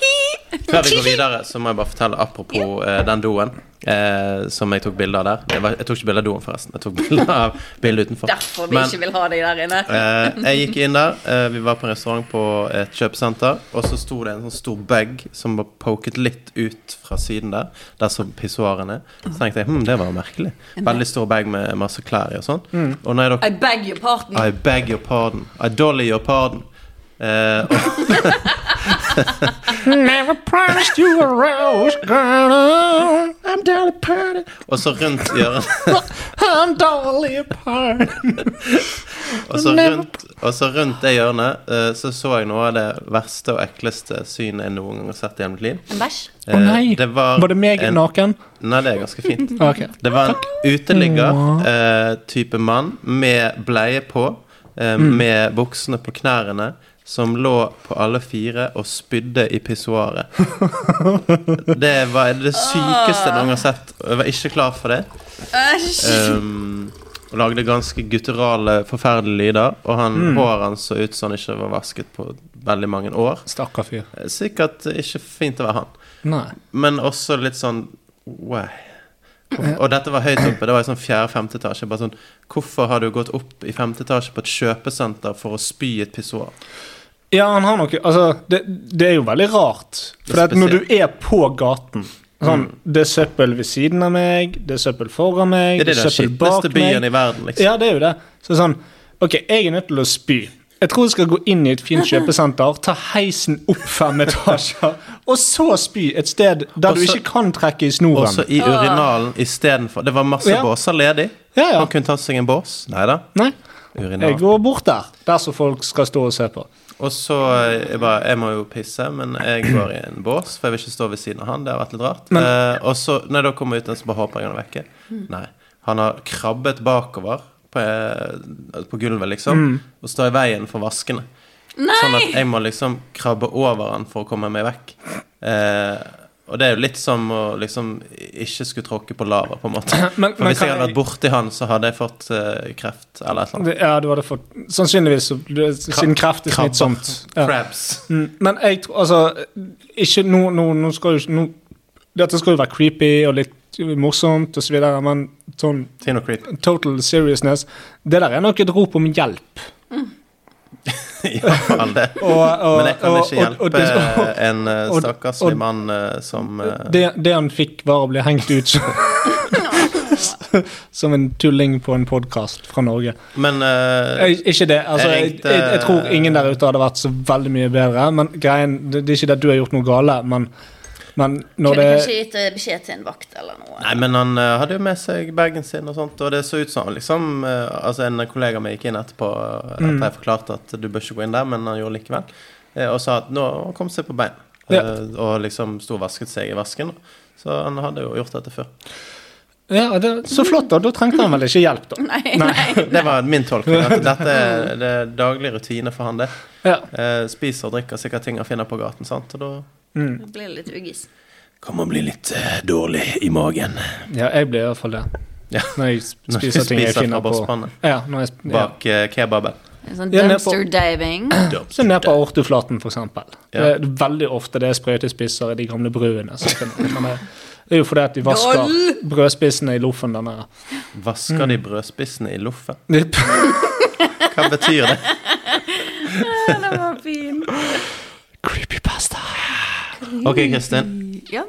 Før vi går videre, så må jeg bare fortelle apropos eh, den doen eh, som jeg tok bilde av der. Jeg, var, jeg tok ikke bilde av doen, forresten. Jeg tok bilde av bildet utenfor. Derfor vi Men- ikke vil ha deg der inne. Eh, jeg gikk inn der. eh, vi var på en restaurant på et kjøpesenter. Og så sto det en sånn stor bag som var poket litt ut fra siden der. Der som pissoaren er. Så tenkte jeg hm, det var merkelig. Veldig stor bag med masse klær i og sånn. Og da I beg your pardon. I beg your pardon. I dolly your pardon. Eh, og, Never promised you a rose, girl. I'm dolly pardon. Og så rundt hjørnet I'm Dolly Parton. Og så rundt, og så rundt det hjørnet eh, så så jeg noe av det verste og ekleste synet jeg noen gang har sett i hele mitt liv. En bæsj? Å nei. Eh, det var, Var det meg en, naken? Nei, det er ganske fint. okay. Det var en uteligger-type mann med bleie på, eh, Mm. med buksene på knærne, som lå på alle fire og spydde i pissoaret. Det var det sykeste noen har sett, jeg var ikke klar for det. Um, og lagde ganske gutturale, forferdelige lyder. Og han, Mm. håret hans så ut som han ikke var vasket på veldig mange år. Stakkar fyr. Eh, Sikkert ikke fint å være han. Nei. Men også litt sånn Wow. Og dette var høyt oppe. Det var i sånn fjerde-femte etasje. Bare sånn, Hvorfor har du gått opp i femte etasje på et kjøpesenter for å spy et pissoar? Ja, han har noe Altså, det, det er jo veldig rart. For at når du er på gaten sånn, Det er søppel ved siden av meg, det er søppel foran meg, Det er det det er søppel bak byen meg. i verden, liksom. Ja, det er jo det. Så sånn Ok, jeg er nødt til å spy. Jeg tror jeg skal gå inn i et fint kjøpesenter, ta heisen opp fem etasjer, og så spy et sted der du ikke kan trekke i snoren. Også i urinalen istedenfor. Det var masse Ja. båser ledig. Ja, ja. Han kunne ta seg en bås. Nei da. Jeg går bort der. Der som folk skal stå og se på. Og så eh, jeg bare Jeg må jo pisse, men jeg går i en bås, for jeg vil ikke stå ved siden av han. Det har vært litt rart. Men- eh, og så, når jeg da kommer ut, så bare håper jeg han er vekke. Nei. Han har krabbet bakover på, eh, på gulvet, liksom, og står i veien for vaskene. Sånn at jeg må liksom krabbe over han for å komme meg vekk. Eh, og det er jo litt som å liksom ikke skulle tråkke på lava, på en måte. Men- for men hvis jeg hadde vært borti han, så hadde jeg fått uh, kreft eller et eller annet. Ja, du hadde fått Sannsynligvis, så- du- siden kreft er smittsomt. Ja. Crabs. Mm, Men jeg tror Altså, ikke nå, nå, nå skal jo nå, Dette skal jo være creepy og litt morsomt videre, men sånn total seriousness Det der er nok et rop om hjelp. Iallfall det. Og, og, Men jeg kan og- ikke hjelpe og- og det- en eh, stakkarslig mann eh, som eh, det, det han fikk, var å bli hengt ut som som en tulling på en podkast fra Norge. Men uh, Jeg, ikke det. altså, jeg, ringte- jeg, jeg tror ingen der ute hadde vært så veldig mye bedre. Men greien, det, det er ikke det at du har gjort noe gale, men, men når Kunne det kanskje gitt eh, beskjed til en vakt eller noe. Nei, men han uh, hadde jo med seg bagen sin og sånt, og det så ut som liksom uh, Altså, en kollega av meg gikk inn etterpå at Mm. jeg forklarte at du bør ikke gå inn der, men han gjorde likevel, uh, og sa at nå kom seg på bein. Ja. Og liksom sto og vasket seg i vasken. Så han hadde jo gjort dette før. Ja, det, Så flott, da. Da trengte han vel ikke hjelp, da. Nei, nei. Det var min tolkning. At dette er det daglig rutine for han, det. Ja. Eh, spiser og drikker sikkert ting han finner på gaten, sant, og da Det blir litt uggis. kan man bli litt uh, dårlig i magen. ja, jeg blir i hvert fall det. Ja. Når jeg Når du spiser ting jeg finner på. Ja, når jeg, sp- ja. Bak uh, kebaben. En sånn Ja, dumpster diving. Så ned på aorteflaten, for eksempel. Ja. Det er veldig ofte det er sprøytespisser i de gamle bruene. det, det er jo fordi at de vasker Lol! brødspissene i loffen Denne. Vasker Mm. de brødspissene i loffen? Hva betyr det? Den var fin. Creepypasta. Ok, Kristin. Ja.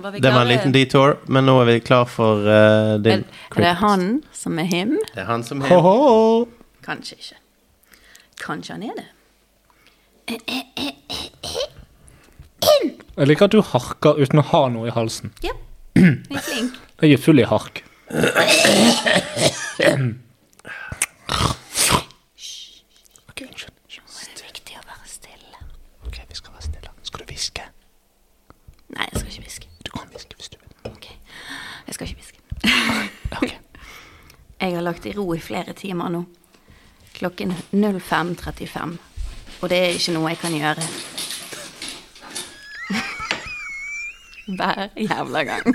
Var vi Det var en liten detour, men nå er vi klar for uh, Er, din er det han som er him? Det er han som er Ho-ho. Kanskje ikke. Kanskje han er det. Jeg liker at du harker uten å ha noe i halsen. Ja. Jeg er flink. Jeg er full i hark. Ok, unnskyld. Det er viktig å være stille. Ok, vi skal være stille. Skal du hviske? Nei, jeg skal ikke hviske. Du kan hviske hvis du vil. Ok. Jeg skal ikke hviske. Ok. Jeg har lagt i ro i flere timer nå. Klokken 05.35. Og det er ikke noe jeg kan gjøre. Hver jævla gang.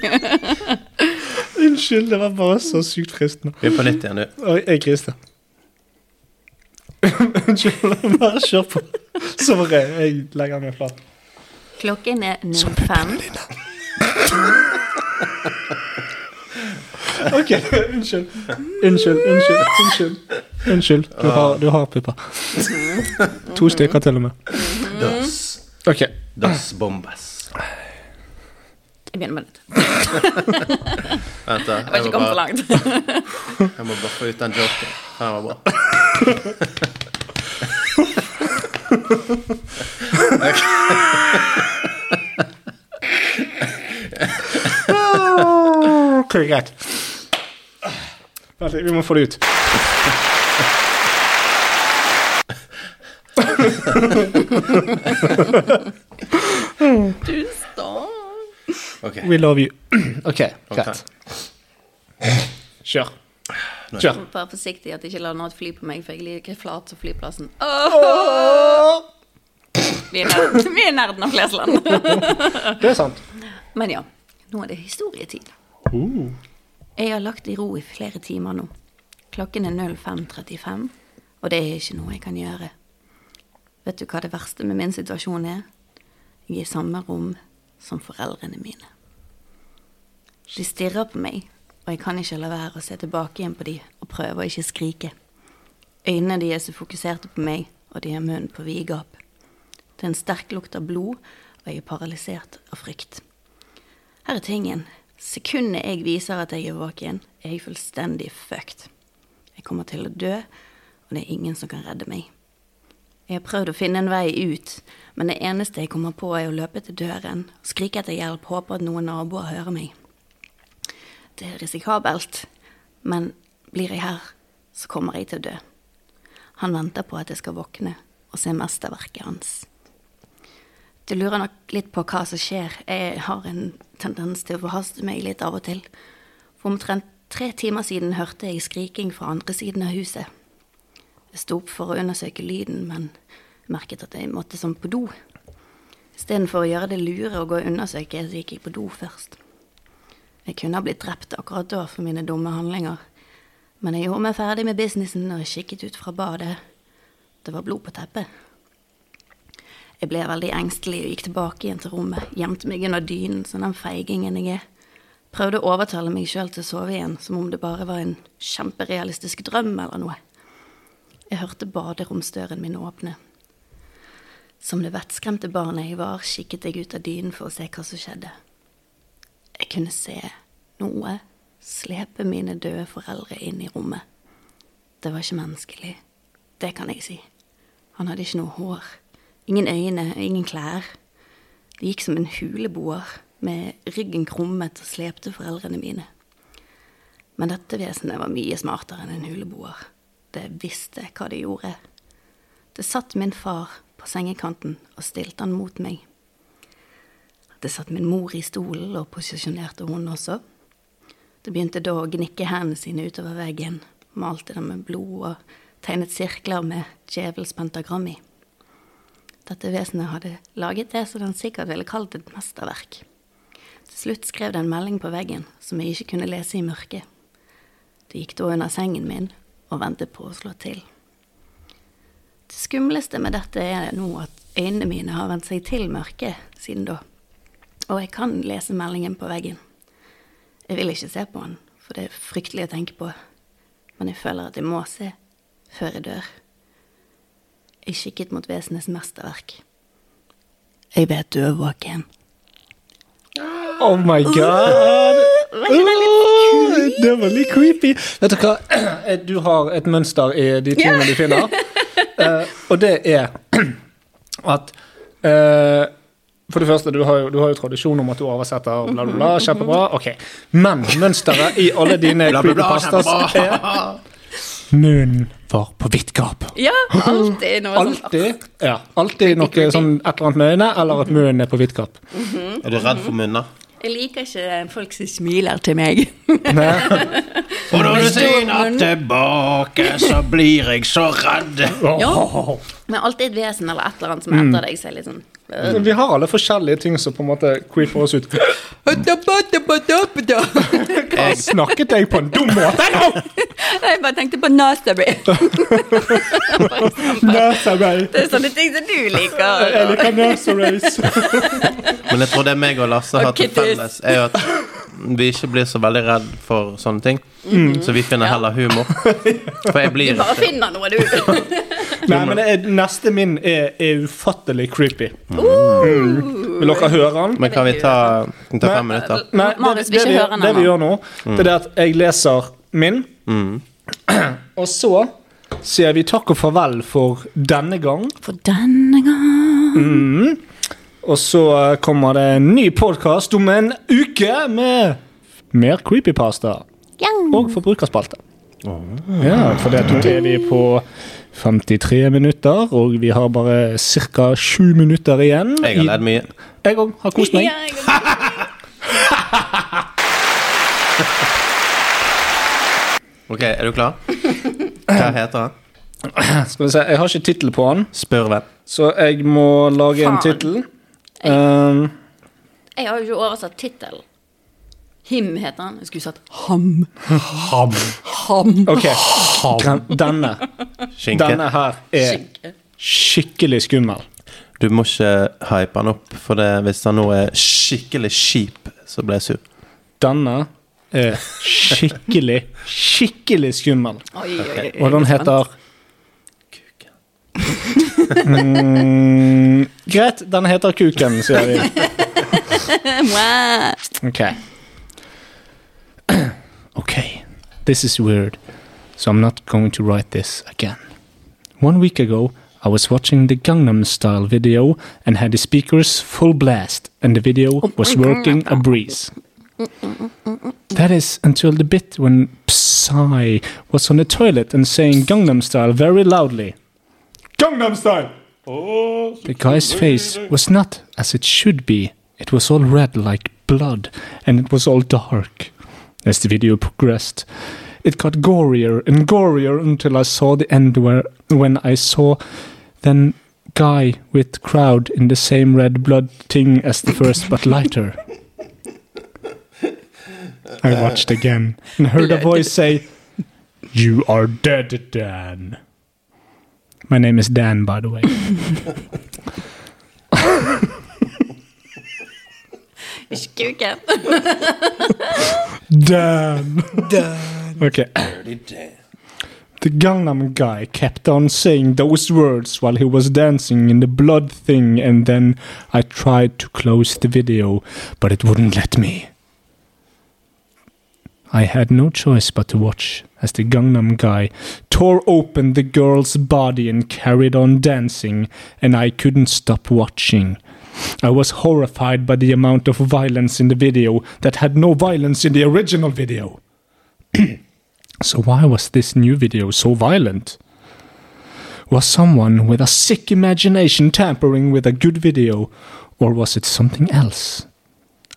Unnskyld, det var bare så sykt fristende. Vi er på nytt igjen, du. Oi, jeg griste. Unnskyld, bare kjør på. Sorry, jeg legger meg flat. Klokken er 05. Ok, unnskyld. Unnskyld, unnskyld, unnskyld. Unnskyld, du har, du har pupper. To stykker til og med. Dos. Ok, Dos bombas. Jeg begynner med dette. Vent, da. Jeg har ikke kommet for langt. jeg må bare få ut den joken. Den var bra. ok, greit. Vent, litt, vi må få det ut. Du står. We love you. Ok, greit. Kjør. Kjør. Vær forsiktig at ikke lander noe fly på meg, for jeg liker flat som flyplassen. Vi er nerd- vi er nerden av Flesland. Det er sant. Men ja, nå er det historietid. Jeg har lagt i ro i flere timer nå. Klokken er 05.35, og det er ikke noe jeg kan gjøre. Vet du hva det verste med min situasjon er? Jeg er i samme rom som foreldrene mine. De stirrer på meg, og jeg kan ikke la være å se tilbake igjen på de og prøve å ikke skrike. Øynene de er fokuserte på meg, og de har munnen på vid gap. Det er en sterk lukt av blod, og jeg er paralysert av frykt. Her er tingen. Sekundet jeg viser at jeg er våken, er jeg fullstendig fucked. Jeg kommer til å dø, og det er ingen som kan redde meg. Jeg har prøvd å finne en vei ut, men det eneste jeg kommer på er å løpe til døren, skrike etter hjelp, håpe at noen naboer hører meg. Det er risikabelt, men blir jeg her, så kommer jeg til å dø. Han venter på at jeg skal våkne og se mesterverket hans. Du lurer nok litt på hva som skjer. Jeg har en tendens til å forhaste meg litt av og til. For omtrent tre timer siden hørte jeg skriking fra andre siden av huset. Jeg sto opp for å undersøke lyden, men merket at jeg måtte som på do. Istedenfor å gjøre det lure og gå og undersøke, så gikk jeg på do først. Jeg kunne ha blitt drept akkurat da for mine dumme handlinger, men jeg gjorde meg ferdig med businessen og kikket ut fra badet. Det var blod på teppet. Jeg ble veldig engstelig og gikk tilbake igjen til rommet, gjemte meg under dynen som den feigingen jeg er. Prøvde å overtale meg sjøl til å sove igjen, som om det bare var en kjemperealistisk drøm eller noe. Jeg hørte baderomsdøren min åpne. Som det vettskremte barnet jeg var, kikket jeg ut av dynen for å se hva som skjedde. Jeg kunne se noe slepe mine døde foreldre inn i rommet. Det var ikke menneskelig. Det kan jeg si. Han hadde ikke noe hår. Ingen øyne, ingen klær. Det gikk som en huleboer, med ryggen krummet og slepte foreldrene mine. Men dette vesenet var mye smartere enn en huleboer. Det visste hva det gjorde. Det satt min far på sengekanten og stilte han mot meg. Det satt min mor i stolen og posisjonerte hun også. Det begynte da å gnikke hendene sine utover veggen, malte dem med blod og tegnet sirkler med djevelens pentagram i. Dette vesenet hadde laget det som den sikkert ville kalt et mesterverk. Til slutt skrev det en melding på veggen som jeg ikke kunne lese i mørket. Det gikk da under sengen min og ventet på å slå til. Det skumleste med dette er nå at øynene mine har vent seg til mørket siden da, og jeg kan lese meldingen på veggen. Jeg vil ikke se på den, for det er fryktelig å tenke på, men jeg føler at jeg må se før jeg dør. Jeg kikket mot vesenets mesterverk. Jeg vet du er våken. Oh my god! Uh, det var litt creepy. Vet du hva? Du har et mønster i de tingene du finner. Uh, og det er at eh, For det første, du har, jo, du har jo tradisjon om at du oversetter bla, bla, bla. Kjempebra. Ok. Men mønsteret i alle dine creepypastas er Munnen var på vidt gap. Ja, alltid noe sånt. Alltid, ja, alltid noe sånn et eller annet med øynene, eller at munnen er på vidt gap. Er du redd for munner? Jeg liker ikke folk som smiler til meg. Og når du syner tilbake, så blir jeg så redd. Ja. Men alltid et vesen eller et eller annet som er etter deg, så er litt sånn Vi har alle forskjellige ting som på en måte creeper oss ut. Hva snakket jeg på en dum måte nå? Jeg bare tenkte på Nasaby. Nursery. Det er sånne ting som du liker. Jeg liker nurseries. Men jeg tror det meg og Lasse har til felles, er jo at vi ikke blir så veldig redd for sånne ting. Så vi finner heller humor. For jeg blir Du bare ikke finner noe, du. Nei, men det er, neste min er, er ufattelig creepy. Mm. Vil dere høre den? Men kan vi ta, kan ta fem minutter? Nei, det, det, vi, det vi gjør nå, det er det at jeg leser min, og så sier vi takk og farvel for denne gang. For denne gang Og så eh, kommer det en ny podkast om en uke med mer creepypasta og forbrukerspalte. Ja, for det er vi på 53 minutter, og vi har bare ca. 7 minutter igjen. Jeg har ledd mye. Jeg òg har kost meg. Ok, er du klar? Hva heter han? Skal vi se, Jeg har ikke tittel på han. Spør hvem. så jeg må lage en tittel. Um, Jeg har jo ikke oversatt tittelen. Him heter han. Jeg skulle sagt Ham. ham. Ham. Ok, Gren- denne, Skinke. denne her er Skinke. skikkelig skummel. Du må ikke hype han opp, for det, hvis han nå er skikkelig kjip, så blir jeg sur. Denne er skikkelig, skikkelig skummel. Oi, oi, oi. Og den heter mm, Greit, den heter Kuken, sier vi. Okay. okay, this is weird, so I'm not going to write this again. One week ago, I was watching the Gangnam Style video and had the speakers full blast, and the video was working a breeze. That is until the bit when Psy was on the toilet and saying Gangnam Style very loudly. Gangnam Style! Oh, the guy's face was not as it should be. It was all red like blood, and it was all dark. As the video progressed, it got gorier and gorier until I saw the end where when I saw then guy with crowd in the same red blood thing as the first but lighter. I watched again and heard a voice say, You are dead, Dan. My name is Dan, by the way. Ikke kuken. Dan. Okay. Dan. The Gangnam guy kept on saying those words while he was dancing in the blood thing, and then I tried to close the video, but it wouldn't let me. I had no choice but to watch as the Gangnam guy tore open the girl's body and carried on dancing, and I couldn't stop watching. I was horrified by the amount of violence in the video that had no violence in the original video. so, why was this new video so violent? Was someone with a sick imagination tampering with a good video, or was it something else?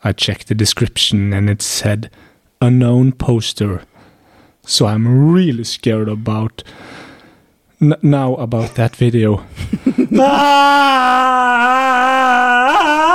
I checked the description and it said unknown poster. So I'm really scared about n- now about that video.